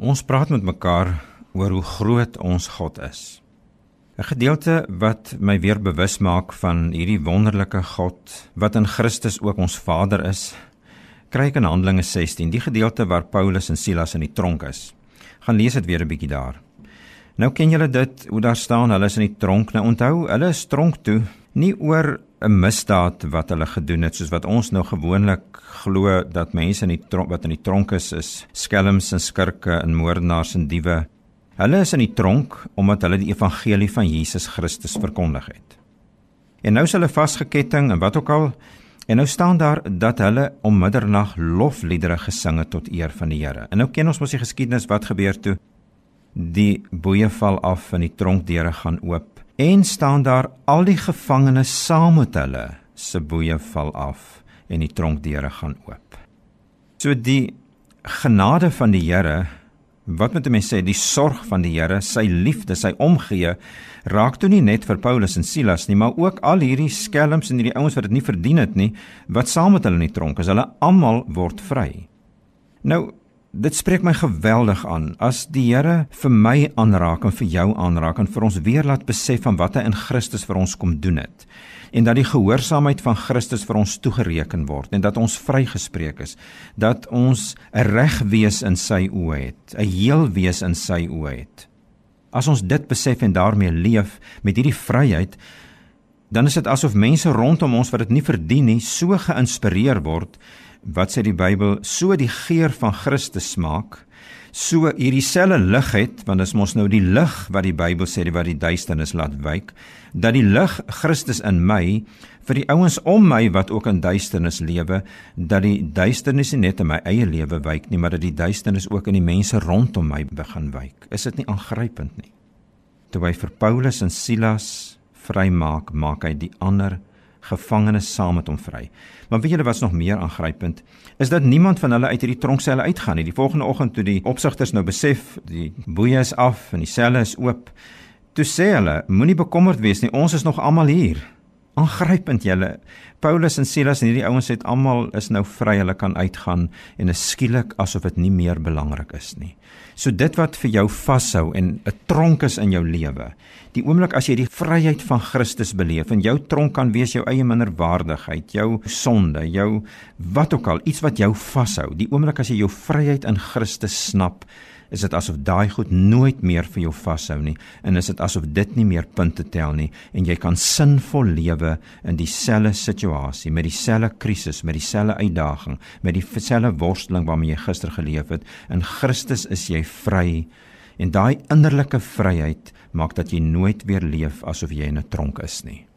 Ons praat met mekaar oor hoe groot ons God is. 'n Gedeelte wat my weer bewus maak van hierdie wonderlike God wat in Christus ook ons Vader is, kry ek in Handelinge 16, die gedeelte waar Paulus en Silas in die tronk is. Gaan lees dit weer 'n bietjie daar. Nou ken julle dit hoe daar staan hulle is in die tronk. Nou onthou, hulle is tronk toe nie oor 'n misdaad wat hulle gedoen het soos wat ons nou gewoonlik glo dat mense in die tronk wat in die tronk is is skelms en skurke en moordenaars en diewe. Hulle is in die tronk omdat hulle die evangelie van Jesus Christus verkondig het. En nou is hulle vasgeketting en wat ook al en nou staan daar dat hulle om middernag lofliedere gesing het tot eer van die Here. En nou ken ons mos die geskiedenis wat gebeur toe die boeye val af en die tronkdeure gaan oop en staan daar al die gevangenes saam met hulle se boeye val af en die tronkdeure gaan oop. So die genade van die Here, wat moet 'n mens sê, die sorg van die Here, sy liefde, sy omgee, raak toe nie net vir Paulus en Silas nie, maar ook al hierdie skelms en hierdie ouens wat dit nie verdien het nie, wat saam met hulle in die tronk is. Hulle almal word vry. Nou Dit spreek my geweldig aan. As die Here vir my aanraak en vir jou aanraak en vir ons weer laat besef van wat hy in Christus vir ons kom doen het en dat die gehoorsaamheid van Christus vir ons toegereken word en dat ons vrygespreek is dat ons 'n reg wees in sy oë het 'n heel wees in sy oë het. As ons dit besef en daarmee leef met hierdie vryheid dan is dit asof mense rondom ons wat dit nie verdien nie so geïnspireer word wat sê die Bybel so die geur van Christus smaak so hierdie selfe lig het want dit is mos nou die lig wat die Bybel sê wat die duisternis laat wyk dat die lig Christus in my vir die ouens om my wat ook in duisternis lewe dat die duisternis nie net in my eie lewe wyk nie maar dat die duisternis ook in die mense rondom my begin wyk. Is dit nie aangrypend nie? Toe hy vir Paulus en Silas vrymaak maak hy die ander gevangenes saam met hom vry. Maar weet julle wat's nog meer aangrypend? Is dat niemand van hulle uit hierdie tronkselle uitgaan nie. Die volgende oggend toe die opsigters nou besef die boeye is af en die selle is oop, toe sê hulle, moenie bekommerd wees nie, ons is nog almal hier aangrypend julle. Paulus en Silas en hierdie ouens het almal is nou vry hulle kan uitgaan en is skielik asof dit nie meer belangrik is nie. So dit wat vir jou vashou en 'n tronk is in jou lewe die oomblik as jy die vryheid van Christus beleef en jou tronk kan wees jou eie minderwaardigheid jou sonde jou wat ook al iets wat jou vashou die oomblik as jy jou vryheid in Christus snap is dit asof daai goed nooit meer vir jou vashou nie en is dit asof dit nie meer punte tel nie en jy kan sinvol lewe in dieselfde situasie met dieselfde krisis met dieselfde uitdaging met dieselfde worsteling waarmee jy gister geleef het. In Christus is jy vry en daai innerlike vryheid maak dat jy nooit weer leef asof jy in 'n tronk is nie